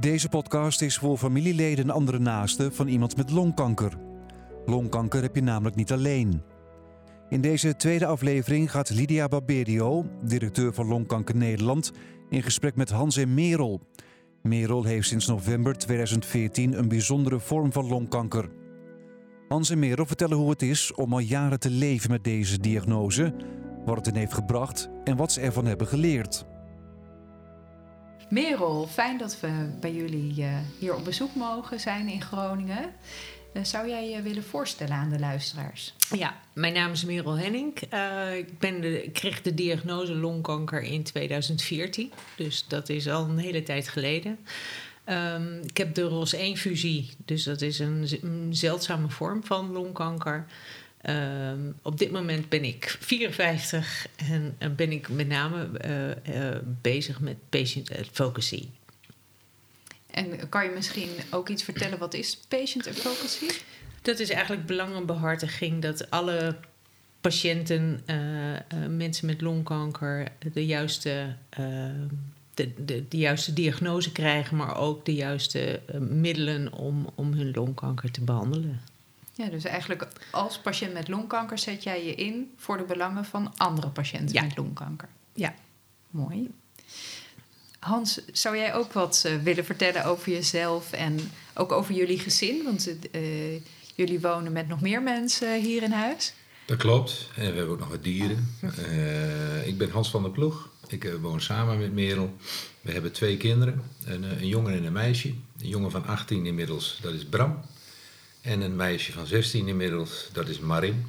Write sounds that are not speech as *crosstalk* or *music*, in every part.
Deze podcast is voor familieleden en andere naasten van iemand met longkanker. Longkanker heb je namelijk niet alleen. In deze tweede aflevering gaat Lydia Barberio, directeur van Longkanker Nederland, in gesprek met Hans en Merel. Merel heeft sinds november 2014 een bijzondere vorm van longkanker. Hans en Merel vertellen hoe het is om al jaren te leven met deze diagnose, wat het hen heeft gebracht en wat ze ervan hebben geleerd. Merel, fijn dat we bij jullie uh, hier op bezoek mogen zijn in Groningen. Uh, zou jij je willen voorstellen aan de luisteraars? Ja, mijn naam is Merel Henning. Uh, ik, ben kreeg de diagnose longkanker in 2014, dus dat is al een hele tijd geleden. Um, ik heb de ROS1-fusie, dus dat is een zeldzame vorm van longkanker. Um, op dit moment ben ik 54 en ben ik met name uh, uh, bezig met patient advocacy. En kan je misschien ook iets vertellen, wat is patient advocacy? Dat is eigenlijk belangenbehartiging dat alle patiënten, mensen met longkanker, de juiste, de, de, de, juiste diagnose krijgen, maar ook de juiste middelen om, om hun longkanker te behandelen. Ja, dus eigenlijk als patiënt met longkanker zet jij je in voor de belangen van andere patiënten ja. met longkanker. Ja. Mooi. Hans, zou jij ook wat uh, willen vertellen over jezelf en ook over jullie gezin? Want uh, jullie wonen met nog meer mensen hier in huis. Dat klopt. En we hebben ook nog wat dieren. Uh, ik ben Hans van der Ploeg. Ik woon samen met Merel. We hebben twee kinderen, een, een jongen en een meisje. Een jongen van 18 inmiddels, dat is Bram. En een meisje van 16 inmiddels, dat is Marin.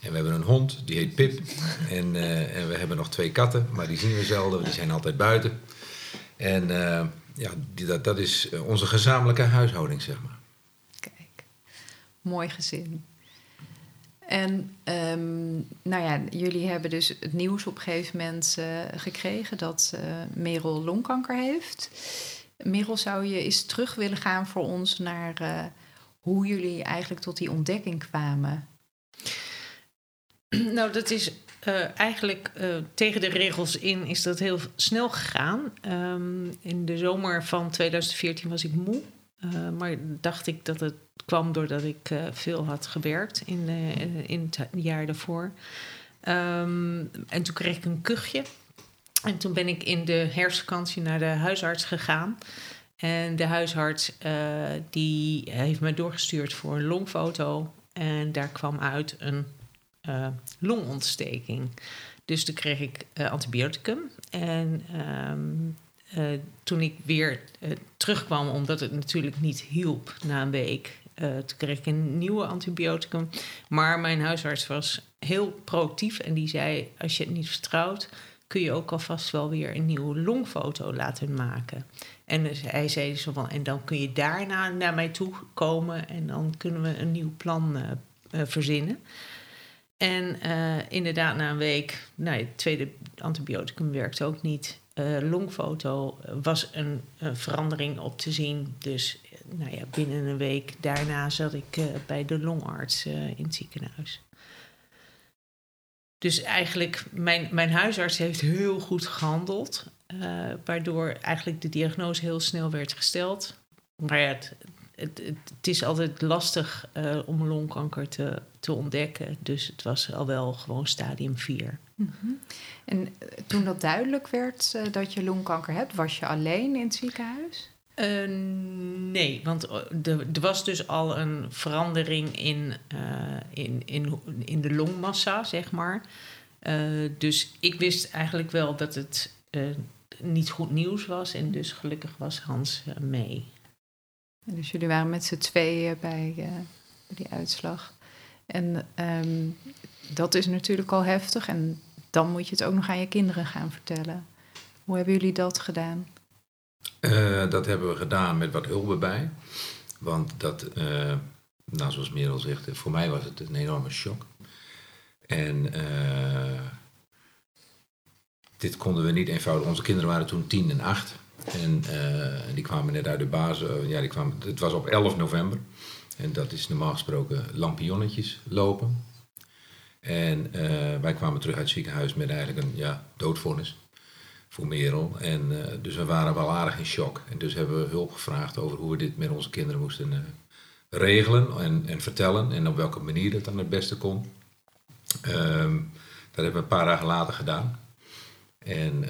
En we hebben een hond, die heet Pip. *laughs* En, uh, en we hebben nog twee katten, maar die zien we zelden, die zijn altijd buiten. En uh, ja, die, dat, dat is onze gezamenlijke huishouding, zeg maar. Kijk, mooi gezin. En um, nou ja, jullie hebben dus het nieuws op een gegeven moment uh, gekregen dat Merel longkanker heeft. Merel, zou je eens terug willen gaan voor ons naar hoe jullie eigenlijk tot die ontdekking kwamen? *clears throat* Nou, dat is uh, eigenlijk uh, tegen de regels in is dat heel snel gegaan. Um, in de zomer van 2014 was ik moe. Uh, maar dacht ik dat het kwam doordat ik veel had gewerkt in, in het jaar daarvoor. Um, en toen kreeg ik een kuchje. En toen ben ik in de herfstvakantie naar de huisarts gegaan. En de huisarts uh, die heeft me doorgestuurd voor een longfoto. En daar kwam uit een uh, longontsteking. Dus toen kreeg ik uh, antibioticum. En um, toen ik weer terugkwam, omdat het natuurlijk niet hielp na een week, kreeg ik een nieuwe antibioticum. Maar mijn huisarts was heel proactief en die zei: Als je het niet vertrouwt, kun je ook alvast wel weer een nieuwe longfoto laten maken. En hij zei zo van, en dan kun je daarna naar mij toe komen en dan kunnen we een nieuw plan uh, uh, verzinnen. En uh, inderdaad, na een week, nou, het tweede antibioticum werkte ook niet. longfoto was een, een, verandering op te zien. Dus nou ja, binnen een week daarna zat ik bij de longarts in het ziekenhuis. Dus eigenlijk, mijn, mijn huisarts heeft heel goed gehandeld. Uh, waardoor eigenlijk de diagnose heel snel werd gesteld. Maar ja, het, het, het is altijd lastig uh, om longkanker te, te ontdekken. Dus het was al wel gewoon stadium 4. Mm -hmm. En toen dat duidelijk werd dat je longkanker hebt, was je alleen in het ziekenhuis? Uh, nee, want er was dus al een verandering in, uh, in, in, in de longmassa, zeg maar. Dus ik wist eigenlijk wel dat het niet goed nieuws was. En dus gelukkig was Hans mee. Dus jullie waren met z'n tweeën bij, die uitslag. En um, dat is natuurlijk al heftig. En dan moet je het ook nog aan je kinderen gaan vertellen. Hoe hebben jullie dat gedaan? Uh, dat hebben we gedaan met wat hulp erbij. Want dat, uh, nou, zoals Merel zegt, voor mij was het een enorme shock. En dit konden we niet eenvoudig. Onze kinderen waren toen tien en acht. En die kwamen net uit de basis. ja, die kwamen, het was op 11 november. En dat is normaal gesproken lampionnetjes lopen. En wij kwamen terug uit het ziekenhuis met eigenlijk een ja, doodvonnis voor Merel. En, dus we waren wel aardig in shock. En dus hebben we hulp gevraagd over hoe we dit met onze kinderen moesten regelen en, en vertellen. En op welke manier dat dan het beste kon. Ehm, dat hebben we een paar dagen later gedaan. En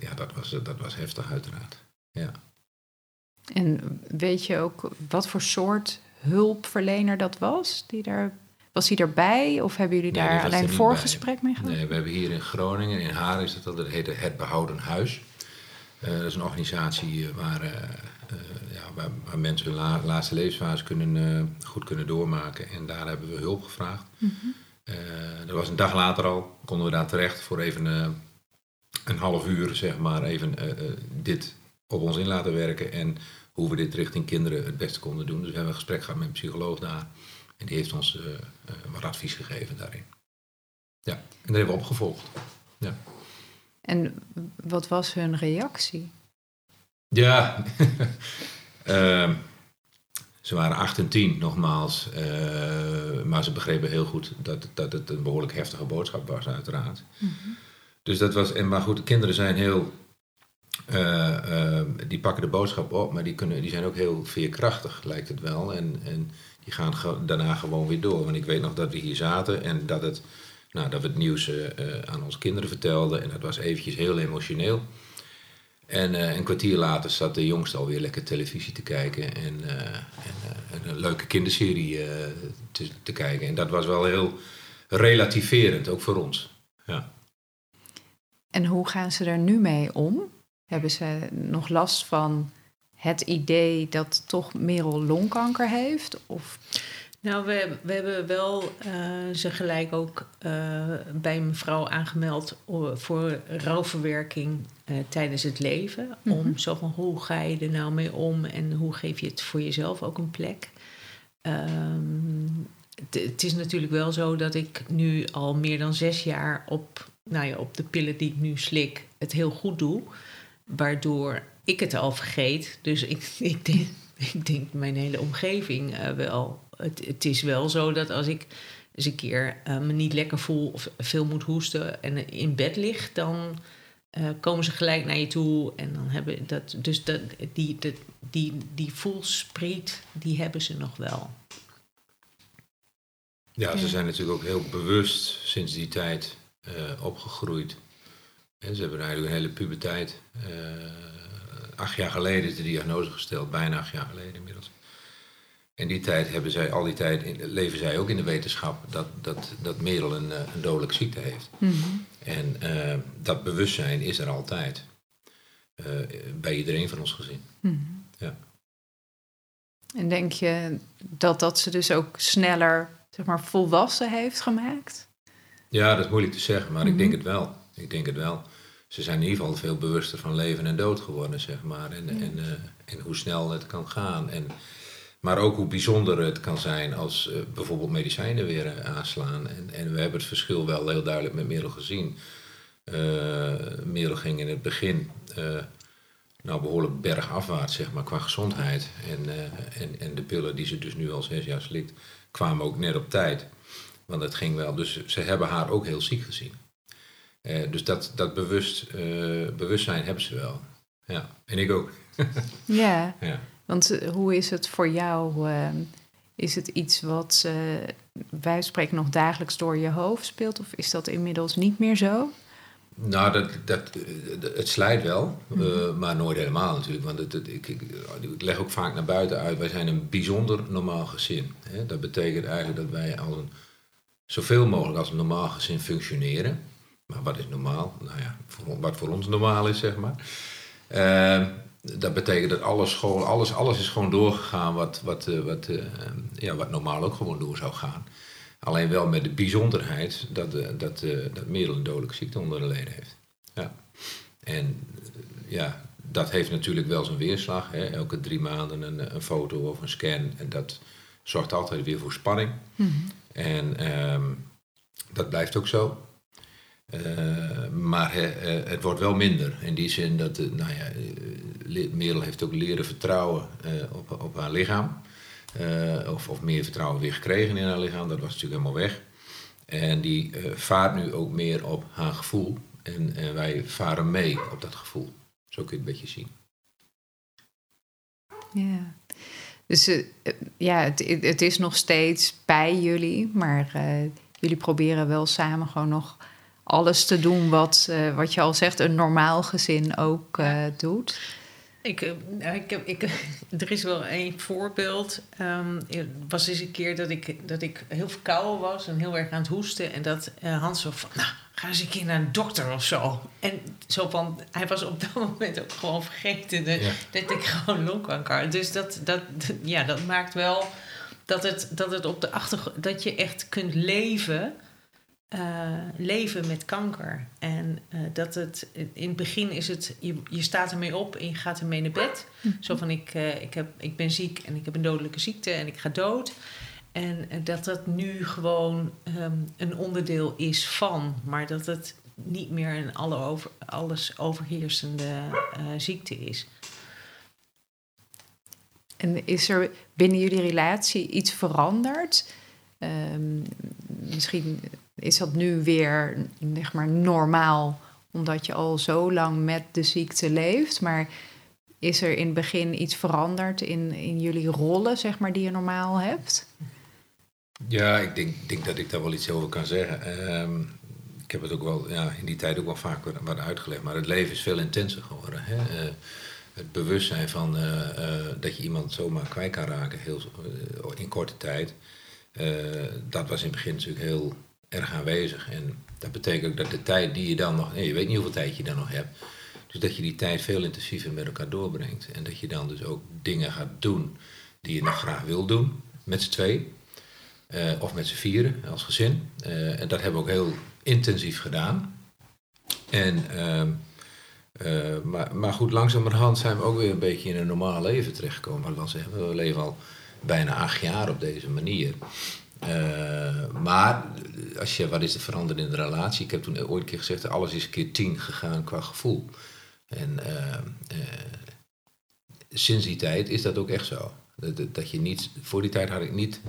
ja, dat was, dat was heftig uiteraard. Ja. En weet je ook wat voor soort hulpverlener dat was? Die daar, was hij erbij of hebben jullie daar alleen voorgesprek mee gehad? Nee, we hebben hier in Groningen, in Haar is dat, dat heet Het Behouden Huis. Uh, dat is een organisatie eh, waar, uh, ja, waar, waar, mensen hun laatste levensfase kunnen, goed kunnen doormaken. En daar hebben we hulp gevraagd. Mm dat was een dag later al, konden we daar terecht voor even een half uur, zeg maar, even dit op ons in laten werken. En hoe we dit richting kinderen het beste konden doen. Dus we hebben een gesprek gehad met een psycholoog daar. En die heeft ons uh, wat advies gegeven daarin. Ja, en dat hebben we opgevolgd. Ja. En wat was hun reactie? Ja, uh, *laughs* ze waren 8 en 10 nogmaals. Uh, maar ze begrepen heel goed dat, dat het een behoorlijk heftige boodschap was, uiteraard. Mm -hmm. Dus dat was, en maar goed, de kinderen zijn heel uh, die pakken de boodschap op, maar die, kunnen, die zijn ook heel veerkrachtig, lijkt het wel. En, en die gaan daarna gewoon weer door. Want ik weet nog dat we hier zaten en dat, het, nou, dat we het nieuws uh, aan onze kinderen vertelden. En dat was eventjes heel emotioneel. En een kwartier later zat de jongste alweer lekker televisie te kijken en, en een leuke kinderserie te, te kijken. En dat was wel heel relativerend, ook voor ons. Ja. En hoe gaan ze er nu mee om? Hebben ze nog last van het idee dat toch Merel longkanker heeft? Of... Nou, we, we hebben wel uh, ze gelijk ook uh, bij mevrouw aangemeld voor rouwverwerking uh, tijdens het leven. Mm -hmm. Om zo van hoe ga je er nou mee om en hoe geef je het voor jezelf ook een plek. Um, het is natuurlijk wel zo dat ik nu al meer dan zes jaar op, nou ja, op de pillen die ik nu slik het heel goed doe waardoor ik het al vergeet. Dus ik, *laughs* ik, denk, ik denk mijn hele omgeving uh, wel. Het, het, is wel zo dat als ik eens een keer uh, me niet lekker voel of veel moet hoesten en in bed lig, dan uh, komen ze gelijk naar je toe en dan hebben dat. Dus dat, die, die, die, die voelspriet, die hebben ze nog wel. Ja, ze zijn natuurlijk ook heel bewust sinds die tijd opgegroeid ze hebben eigenlijk een hele puberteit. Uh, acht jaar geleden is de diagnose gesteld, bijna acht jaar geleden inmiddels. In die tijd hebben zij, al die tijd leven zij ook in de wetenschap dat, dat, dat Merel een, eh, een dodelijke ziekte heeft. Mm En uh, dat bewustzijn is er altijd. Uh, bij iedereen van ons gezin. Mm ja. En denk je dat dat ze dus ook sneller zeg maar, volwassen heeft gemaakt? Ja, dat is moeilijk te zeggen, maar mm -hmm. ik denk het wel. Ik denk het wel ze zijn in ieder geval veel bewuster van leven en dood geworden, zeg maar. En, en, uh, en hoe snel het kan gaan. En, maar ook hoe bijzonder het kan zijn als uh, bijvoorbeeld medicijnen weer uh, aanslaan. En, en we hebben het verschil wel heel duidelijk met Merel gezien. Merel ging in het begin nou, behoorlijk bergafwaarts, zeg maar, qua gezondheid. En, en, en de pillen die ze dus nu al zes jaar slikt, kwamen ook net op tijd. Want het ging wel. Dus ze hebben haar ook heel ziek gezien. Uh, dus dat, dat bewust, uh, bewustzijn hebben ze wel. Ja, en ik ook. *laughs* ja. ja, want uh, hoe is het voor jou? is het iets wat wij spreken nog dagelijks door je hoofd speelt? Of is dat inmiddels niet meer zo? Nou, dat, dat, het slijt wel, mm -hmm. maar nooit helemaal natuurlijk. Want het, het, ik, ik, ik, leg ook vaak naar buiten uit, wij zijn een bijzonder normaal gezin. Hè? Dat betekent eigenlijk dat wij als een, zoveel mogelijk als een normaal gezin functioneren. Maar wat is normaal? Nou ja, voor, wat voor ons normaal is, zeg maar. Uh, dat betekent dat alles, gewoon, alles, alles is gewoon doorgegaan wat, wat, uh, wat, uh, ja, wat normaal ook gewoon door zou gaan. Alleen wel met de bijzonderheid dat, uh, dat, dat Merel een dodelijke ziekte onder de leden heeft. Ja. En ja, dat heeft natuurlijk wel zijn weerslag. Hè. Elke drie maanden een, een foto of een scan. En dat zorgt altijd weer voor spanning. Mm -hmm. En ehm, dat blijft ook zo. Uh, maar uh, het wordt wel minder. In die zin dat, nou ja, Merel heeft ook leren vertrouwen op, op haar lichaam. of, of meer vertrouwen weer gekregen in haar lichaam. Dat was natuurlijk helemaal weg. En die vaart nu ook meer op haar gevoel. En, wij varen mee op dat gevoel. Zo kun je het een beetje zien. Ja. Dus ja, het, het, is nog steeds bij jullie, maar jullie proberen wel samen gewoon nog alles te doen wat, uh, wat je al zegt, een normaal gezin ook doet. Ik, ik, heb, ik, *laughs* er is wel één voorbeeld. Um, het was eens een keer dat ik, dat ik heel verkouden was en heel erg aan het hoesten. En dat Hans zo van, nou, ga eens een keer naar een dokter of zo. En zo van, hij was op dat *laughs* moment ook gewoon vergeten dat, dat ik gewoon longkanker had. Dus dat, dat, ja, dat maakt wel dat het, dat het op de achtergrond, dat je echt kunt leven, uh, leven met kanker. En uh, dat het, in het begin is het, je, je staat ermee op en je gaat ermee naar bed. Mm-hmm. Zo van, ik, uh, ik, heb, ik ben ziek en ik heb een dodelijke ziekte en ik ga dood. En dat dat nu gewoon um, een onderdeel is van, maar dat het niet meer een alle over, alles overheersende ziekte is. En is er binnen jullie relatie iets veranderd? Um, misschien is dat nu weer zeg maar, normaal, omdat je al zo lang met de ziekte leeft. Maar is er in het begin iets veranderd in, in jullie rollen, zeg maar, die je normaal hebt? Ja, ik denk, denk dat ik daar wel iets over kan zeggen. Um, ik heb het ook wel ja, in die tijd ook wel vaak wat uitgelegd. Maar het leven is veel intenser geworden. Hè? Uh, het bewustzijn van uh, uh, dat je iemand zomaar kwijt kan raken heel, in korte tijd. dat was in het begin natuurlijk heel erg aanwezig. En dat betekent ook dat de tijd die je dan nog... Nee, je weet niet hoeveel tijd je dan nog hebt. Dus dat je die tijd veel intensiever met elkaar doorbrengt. En dat je dan dus ook dingen gaat doen die je nog graag wil doen. Met z'n twee. Uh, of met z'n vieren als gezin. Uh, en dat hebben we ook heel intensief gedaan. En, uh, maar, maar goed, langzamerhand zijn we ook weer een beetje in een normaal leven terechtgekomen. We leven al bijna acht jaar op deze manier. Maar als je, wat is er veranderd in de relatie? Ik heb toen ooit een keer gezegd, alles is een keer tien gegaan qua gevoel. En sinds die tijd is dat ook echt zo. Dat, dat je niet, voor die tijd had ik niet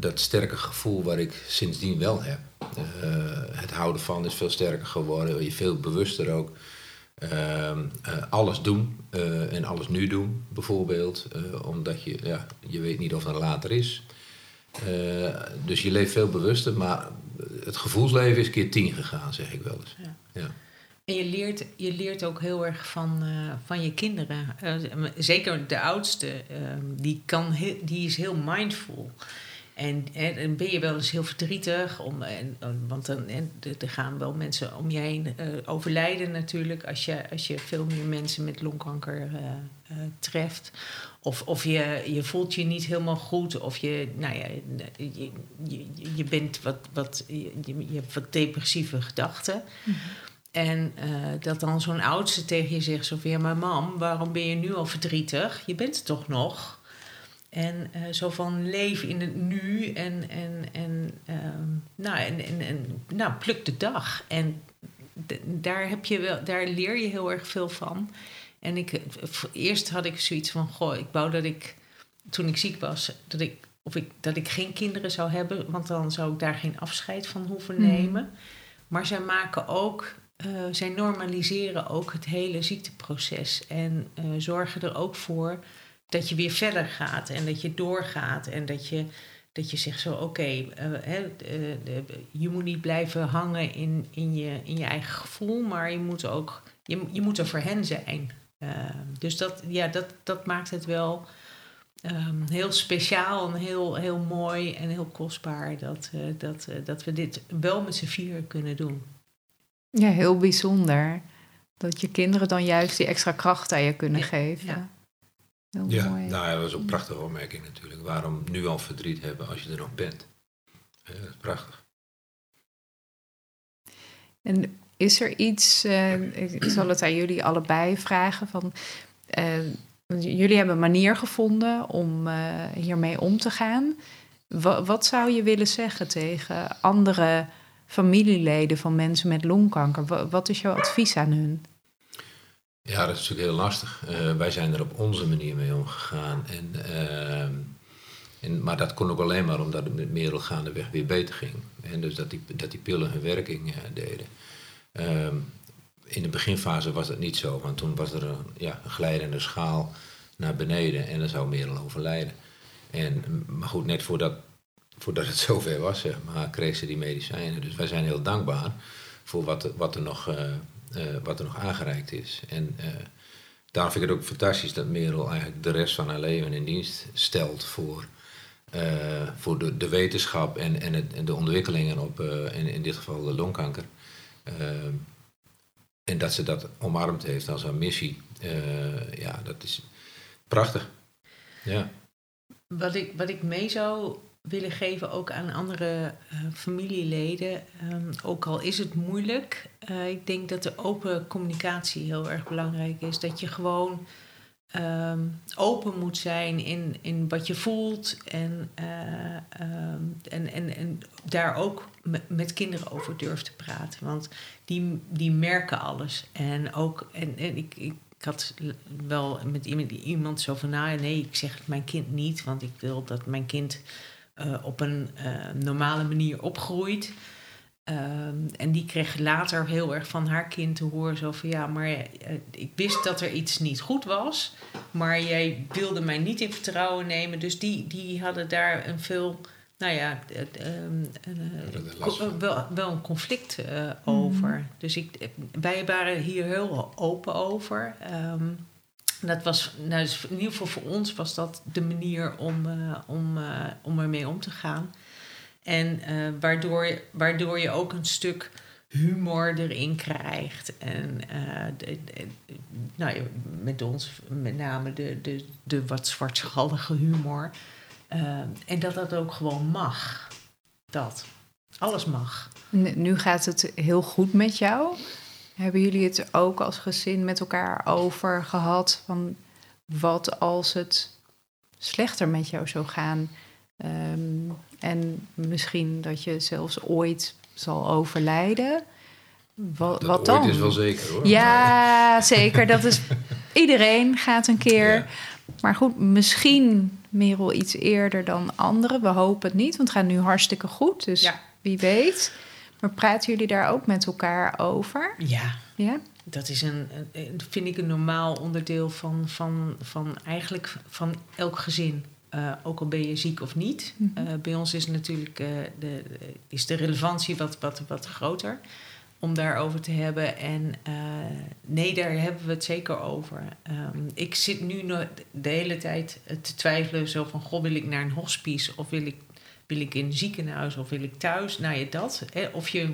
dat sterke gevoel waar ik sindsdien wel heb. Het houden van is veel sterker geworden, je veel bewuster ook. Uh, alles doen en alles nu doen, bijvoorbeeld. omdat je, ja, je weet niet of dat later is. Dus je leeft veel bewuster, maar het gevoelsleven is keer tien gegaan, zeg ik wel eens. Ja. ja. En je leert, je leert ook heel erg van, uh, van je kinderen. Uh, zeker de oudste, uh, die, kan heel, die is heel mindful. En, en, ben je wel eens heel verdrietig, om, en, want dan en, er gaan wel mensen om je heen overlijden natuurlijk als je, als je veel meer mensen met longkanker treft. Of, of je, je voelt je niet helemaal goed, of je, nou ja, je, je, je bent wat, wat, je, je hebt wat depressieve gedachten. Mm -hmm. En dat dan zo'n oudste tegen je zegt: zo van, ja, maar mam, waarom ben je nu al verdrietig? Je bent er toch nog? En uh, zo van leven in het nu en, en, en, uh, nou, en, en, en nou, pluk de dag. En daar, heb je wel, daar leer je heel erg veel van. En ik, eerst had ik zoiets van, goh, ik wou dat ik, toen ik ziek was, dat ik, of ik, dat ik geen kinderen zou hebben, want dan zou ik daar geen afscheid van hoeven nemen. Mm. Maar zij maken ook, uh, zij normaliseren ook het hele ziekteproces en uh, zorgen er ook voor dat je weer verder gaat en dat je doorgaat en dat je, dat je zegt zo, oké, okay, uh, je moet niet blijven hangen in, in, je, in je eigen gevoel, maar je moet ook, je, je moet er voor hen zijn. Uh, dus dat, ja, dat, dat maakt het wel um, heel speciaal en heel, heel mooi en heel kostbaar dat, uh, dat, dat we dit wel met z'n vieren kunnen doen. Ja, heel bijzonder. Dat je kinderen dan juist die extra kracht aan je kunnen ja, geven. Ja ja, Nou, dat was ook een prachtige opmerking natuurlijk. Waarom nu al verdriet hebben als je er nog bent? Dat is prachtig. En is er iets, uh, ik zal het aan jullie allebei vragen, van uh, jullie hebben een manier gevonden om hiermee om te gaan. Wat, wat zou je willen zeggen tegen andere familieleden van mensen met longkanker? Wat is jouw advies aan hun? Ja, dat is natuurlijk heel lastig. Wij zijn er op onze manier mee omgegaan. En, uh, maar dat kon ook alleen maar omdat het met Merel gaandeweg weer beter ging. En dus dat die, dat die pillen hun werking uh, deden. beginfase was dat niet zo, want toen was er een, ja, een glijdende schaal naar beneden en dan zou Merel overlijden. En, maar goed, net voordat, voordat het *laughs* zover was, zeg maar, kreeg ze die medicijnen. Dus wij zijn heel dankbaar voor wat, wat, er, nog, uh, uh, wat er nog aangereikt is. En uh, daarom vind ik het ook fantastisch dat Merel eigenlijk de rest van haar leven in dienst stelt voor, voor de, de wetenschap en, en, het, en de ontwikkelingen op, in, in dit geval de longkanker. en dat ze dat omarmd heeft als haar missie. ja, dat is prachtig. Ja. Wat ik, wat ik mee zou willen geven ook aan andere familieleden, um, ook al is het moeilijk, ik denk dat de open communicatie heel erg belangrijk is. Dat je gewoon um, open moet zijn in, in wat je voelt en, uh, um, en, en, en daar ook met, kinderen over durft te praten. Want die, die merken alles. En ook, en, en ik, ik had wel met iemand, iemand zo van, nou nee, ik zeg het mijn kind niet, want ik wil dat mijn kind uh, op een uh, normale manier opgroeit. Um, en die kreeg later heel erg van haar kind te horen, zo van ja, maar uh, ik wist dat er iets niet goed was, maar jij wilde mij niet in vertrouwen nemen. Dus die, die hadden daar een veel nou ja, um, uh, wel, wel, een conflict uh, over. Dus ik, wij waren hier heel open over. Um, dat was, nou, dus in ieder geval voor ons was dat de manier om, uh, om, om ermee om te gaan. En waardoor, waardoor je ook een stuk humor erin krijgt. En de, nou, met ons met name de, de, de wat zwartschallige humor. Uh, en dat dat ook gewoon mag. Dat. Alles mag. Nu gaat het heel goed met jou. Hebben jullie het ook als gezin met elkaar over gehad? Van wat als het slechter met jou zou gaan? Um, en misschien dat je zelfs ooit zal overlijden. Wat, dat wat dan? is wel zeker hoor. Ja, zeker. Dat is, iedereen gaat een keer. Ja. Maar goed, misschien Merel iets eerder dan anderen. We hopen het niet, want het gaat nu hartstikke goed. Dus ja. wie weet. Maar praten jullie daar ook met elkaar over? Ja. Ja? Dat is een, een vind ik een normaal onderdeel van, van, van eigenlijk van elk gezin. Uh, ook al ben je ziek of niet. Mm -hmm. uh, bij ons is natuurlijk uh, de, is de relevantie wat, wat, wat groter om daarover te hebben. En nee, daar hebben we het zeker over. Um, ik zit nu de hele tijd te twijfelen: zo van goh, wil ik naar een hospice of wil ik, wil ik in een ziekenhuis of wil ik thuis? Nou ja, dat. Hè, of je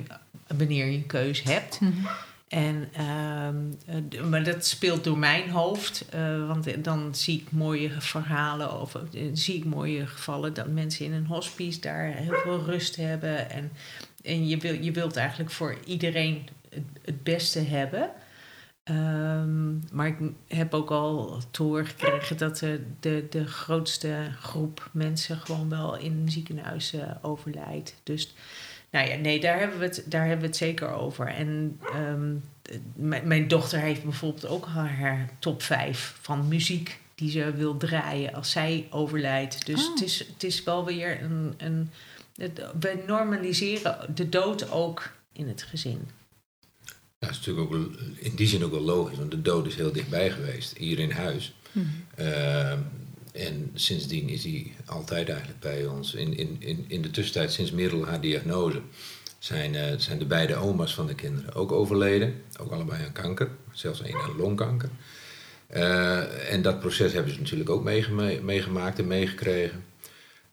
wanneer je een keus hebt. Mm -hmm. En, uh, maar dat speelt door mijn hoofd, uh, want dan zie ik mooie verhalen of uh, zie ik mooie gevallen dat mensen in een hospice daar heel veel rust hebben. En en je, wil, je wilt eigenlijk voor iedereen het, beste hebben. Um, maar ik heb ook al te horen gekregen dat de, de, de grootste groep mensen gewoon wel in uh, overlijdt. Dus nou ja, nee, daar hebben we het, daar hebben we het zeker over. En um, mijn, dochter heeft bijvoorbeeld ook haar top 5 van muziek die ze wil draaien als zij overlijdt. Dus oh. het, is, het is wel weer een, een we normaliseren de dood ook in het gezin. Ja, dat is natuurlijk ook in die zin ook wel logisch, want de dood is heel dichtbij geweest, hier in huis. Hmm. Uh, en sindsdien is hij altijd eigenlijk bij ons. In, in, in, in de tussentijd, sinds Merel haar diagnose, zijn, uh, zijn de beide oma's van de kinderen ook overleden. Ook allebei aan kanker, zelfs één aan longkanker. Uh, en dat proces hebben ze natuurlijk ook meegemaakt en meegekregen.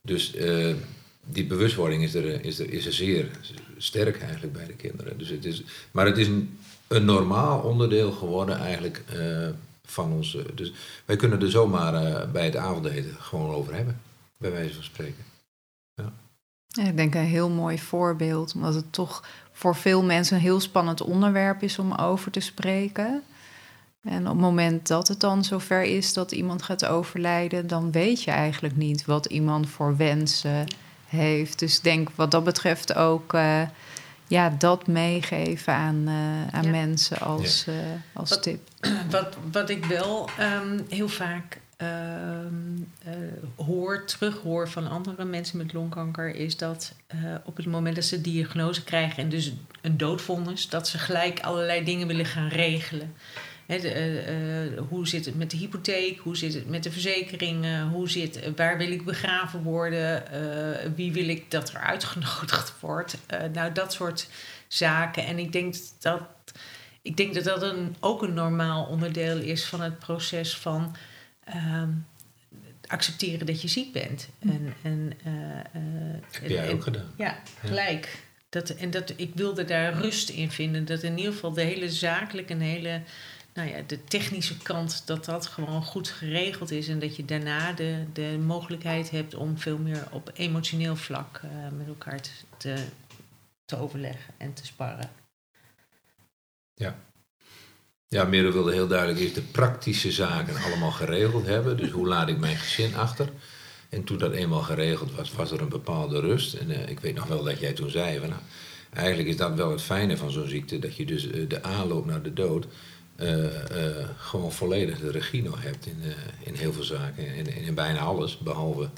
Dus uh, die bewustwording is er, is, is er zeer sterk eigenlijk bij de kinderen. Dus het is, maar het is een, een normaal onderdeel geworden eigenlijk van ons. Dus wij kunnen er zomaar uh, bij het avondeten gewoon over hebben, bij wijze van spreken. Ja. Ik denk een heel mooi voorbeeld, omdat het toch voor veel mensen een heel spannend onderwerp is om over te spreken. En op het moment dat het dan zover is dat iemand gaat overlijden, dan weet je eigenlijk niet wat iemand voor wensen heeft. Dus ik denk wat dat betreft ook uh, ja, dat meegeven aan, uh, aan ja. mensen als, ja. uh, als wat, tip. *clears throat* Wat, wat ik wel um, heel vaak ehm, eh, hoor, terughoor van andere mensen met longkanker, is dat eh, op het moment dat ze diagnose krijgen en dus een doodvonnis, dat ze gelijk allerlei dingen willen gaan regelen. De, eh, eh, hoe zit het met de hypotheek? Hoe zit het met de verzekeringen? Hoe zit, waar wil ik begraven worden? Eh, wie wil ik dat er uitgenodigd *laughs* wordt? Eh, nou, dat soort zaken. En ik denk dat ik denk dat dat een, ook een normaal onderdeel is van het proces van ehm, accepteren dat je ziek bent. En, en, eh, eh, Heb jij en- ook gedaan? ja, gelijk. Dat, en dat, ik wilde daar rust in vinden. Dat in ieder geval de hele zakelijke en hele, nou ja, de technische kant, dat dat gewoon goed geregeld is. En dat je daarna de, de mogelijkheid hebt om veel meer op emotioneel vlak eh, met elkaar te, te, overleggen en te sparren. Ja, Merel wilde heel duidelijk eerst de praktische zaken allemaal geregeld hebben. Dus hoe laat ik mijn gezin achter? En toen dat eenmaal geregeld was, was er een bepaalde rust. En eh, ik weet nog wel dat jij toen zei, van, nou, eigenlijk is dat wel het fijne van zo'n ziekte. Dat je dus eh, de aanloop naar de dood eh, eh, gewoon volledig de regie nog hebt in, eh, in heel veel zaken. En, en in bijna alles, behalve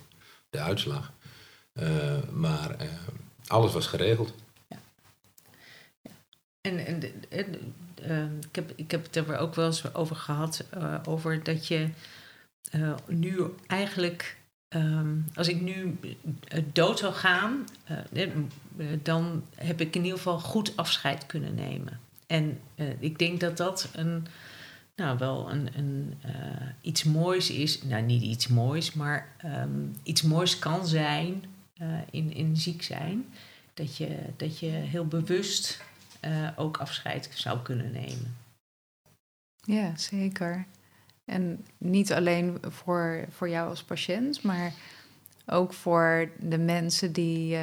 de uitslag. Maar alles was geregeld. En, en, en, eh, ik, heb, ik heb het er ook wel eens over gehad, eh, over dat je nu eigenlijk, ehm, als ik nu dood zou gaan, dan heb ik in ieder geval goed afscheid kunnen nemen. En eh, ik denk dat dat een, nou wel een, een, eh, iets moois is. Nou, niet iets moois, maar ehm, iets moois kan zijn eh, in, in ziek zijn. Dat je, dat je heel bewust ook afscheid zou kunnen nemen. Ja, zeker. En niet alleen voor, voor jou als patiënt, maar ook voor de mensen die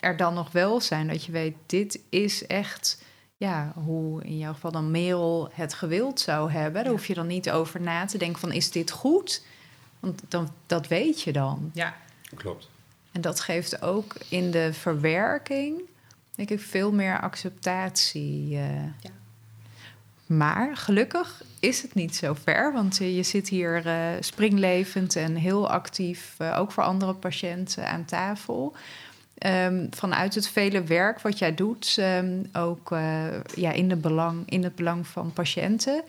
er dan nog wel zijn. Dat je weet, dit is echt ja, hoe in jouw geval dan Merel het gewild zou hebben. Daar Ja. hoef je dan niet over na te denken van, is dit goed? Want dan, dat weet je dan. Ja, Klopt. En dat geeft ook in de verwerking, denk ik, veel meer acceptatie. eh. Ja. Maar gelukkig is het niet zo ver, want eh, je zit hier eh, springlevend en heel actief, eh, ook voor andere patiënten aan tafel. Ehm, vanuit het vele werk wat jij doet, ehm, ook eh, ja, in, de belang, in het belang van patiënten,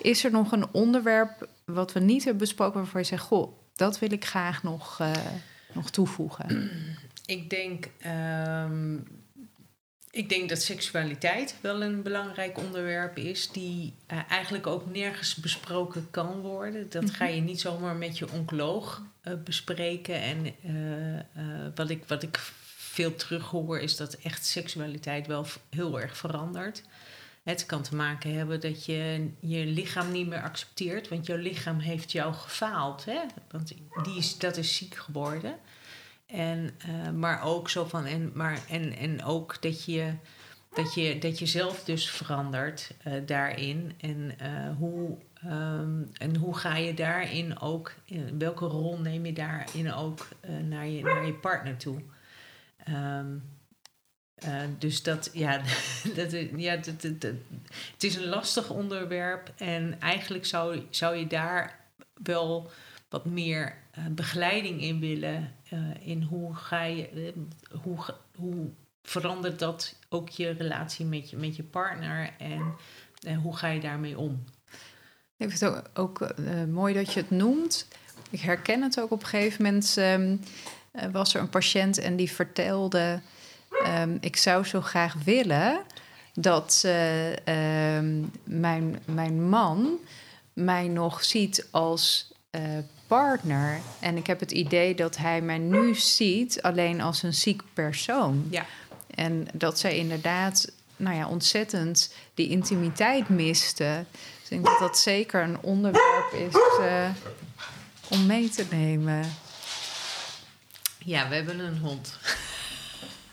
is er nog een onderwerp wat we niet hebben besproken waarvan je zegt, goh, dat wil ik graag nog, eh, nog toevoegen. *clears throat* ik denk, ehm, ik denk dat seksualiteit wel een belangrijk onderwerp is, die eh, eigenlijk ook nergens besproken kan worden. Dat ga je niet zomaar met je oncoloog bespreken. En wat, ik, wat ik veel terughoor, is dat echt seksualiteit wel heel erg verandert. Het kan te maken hebben dat je je lichaam niet meer accepteert, want jouw lichaam heeft jou gefaald. Hè? Want die is, dat is ziek geworden. En, eh, maar ook zo van, en, maar, en, en ook dat je, dat, je, dat je zelf dus verandert eh, daarin. En, eh, hoe, ehm, en hoe ga je daarin ook, welke rol neem je daarin ook naar, je, naar je partner toe? Eh, dus dat, ja, *laughs* dat, ja het is een lastig onderwerp. En eigenlijk zou, zou je daar wel wat meer eh, begeleiding in willen. eh, in hoe ga je, hoe, hoe verandert dat ook je relatie met je, met je partner en eh, hoe ga je daarmee om? Ik vind het ook, mooi dat je het noemt. Ik herken het ook op een gegeven moment. ehm, eh, was er een patiënt en die vertelde: ehm, Ik zou zo graag willen dat eh, ehm, mijn, mijn man mij nog ziet als eh, partner. En ik heb het idee dat hij mij nu ziet alleen als een ziek persoon. Ja. En dat zij inderdaad, nou ja, ontzettend die intimiteit miste. Dus ik denk dat dat zeker een onderwerp is eh, om mee te nemen. Ja, we hebben een hond.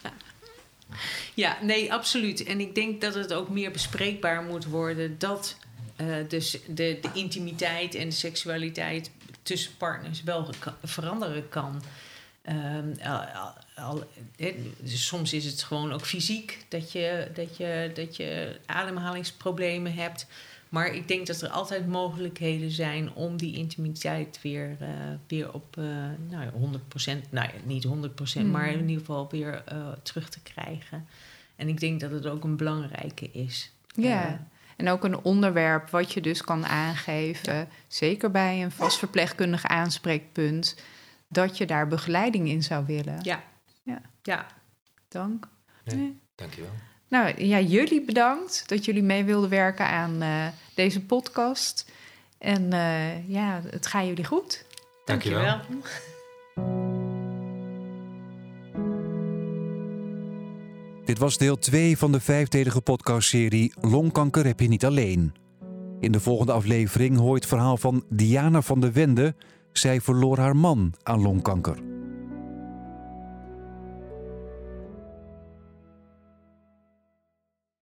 *laughs* ja, nee, absoluut. En ik denk dat het ook meer bespreekbaar moet worden dat eh, dus de, de intimiteit en de seksualiteit tussen partners wel veranderen kan. Ehm, eh, al, dus soms is het gewoon ook fysiek dat je, dat, je, dat je ademhalingsproblemen hebt. Maar ik denk dat er altijd mogelijkheden zijn om die intimiteit weer, eh, weer op uh, nou ja, 100%, nou ja, niet 100%, Mm. maar in ieder geval weer eh, terug te krijgen. En ik denk dat het ook een belangrijke is. Ja. Eh, En ook een onderwerp wat je dus kan aangeven, zeker bij een vast verpleegkundig aanspreekpunt, dat je daar begeleiding in zou willen. ja. Ja. ja. Dank. Ja. Nee. Dankjewel. Nou ja, jullie bedankt dat jullie mee wilden werken aan eh, deze podcast. En eh, ja, het gaat jullie goed. Dankjewel. Dankjewel. Dit was deel 2 van de vijfdelige podcastserie Longkanker heb je niet alleen. In de volgende aflevering hoor je het verhaal van Diana van de Wende. Zij verloor haar man aan longkanker.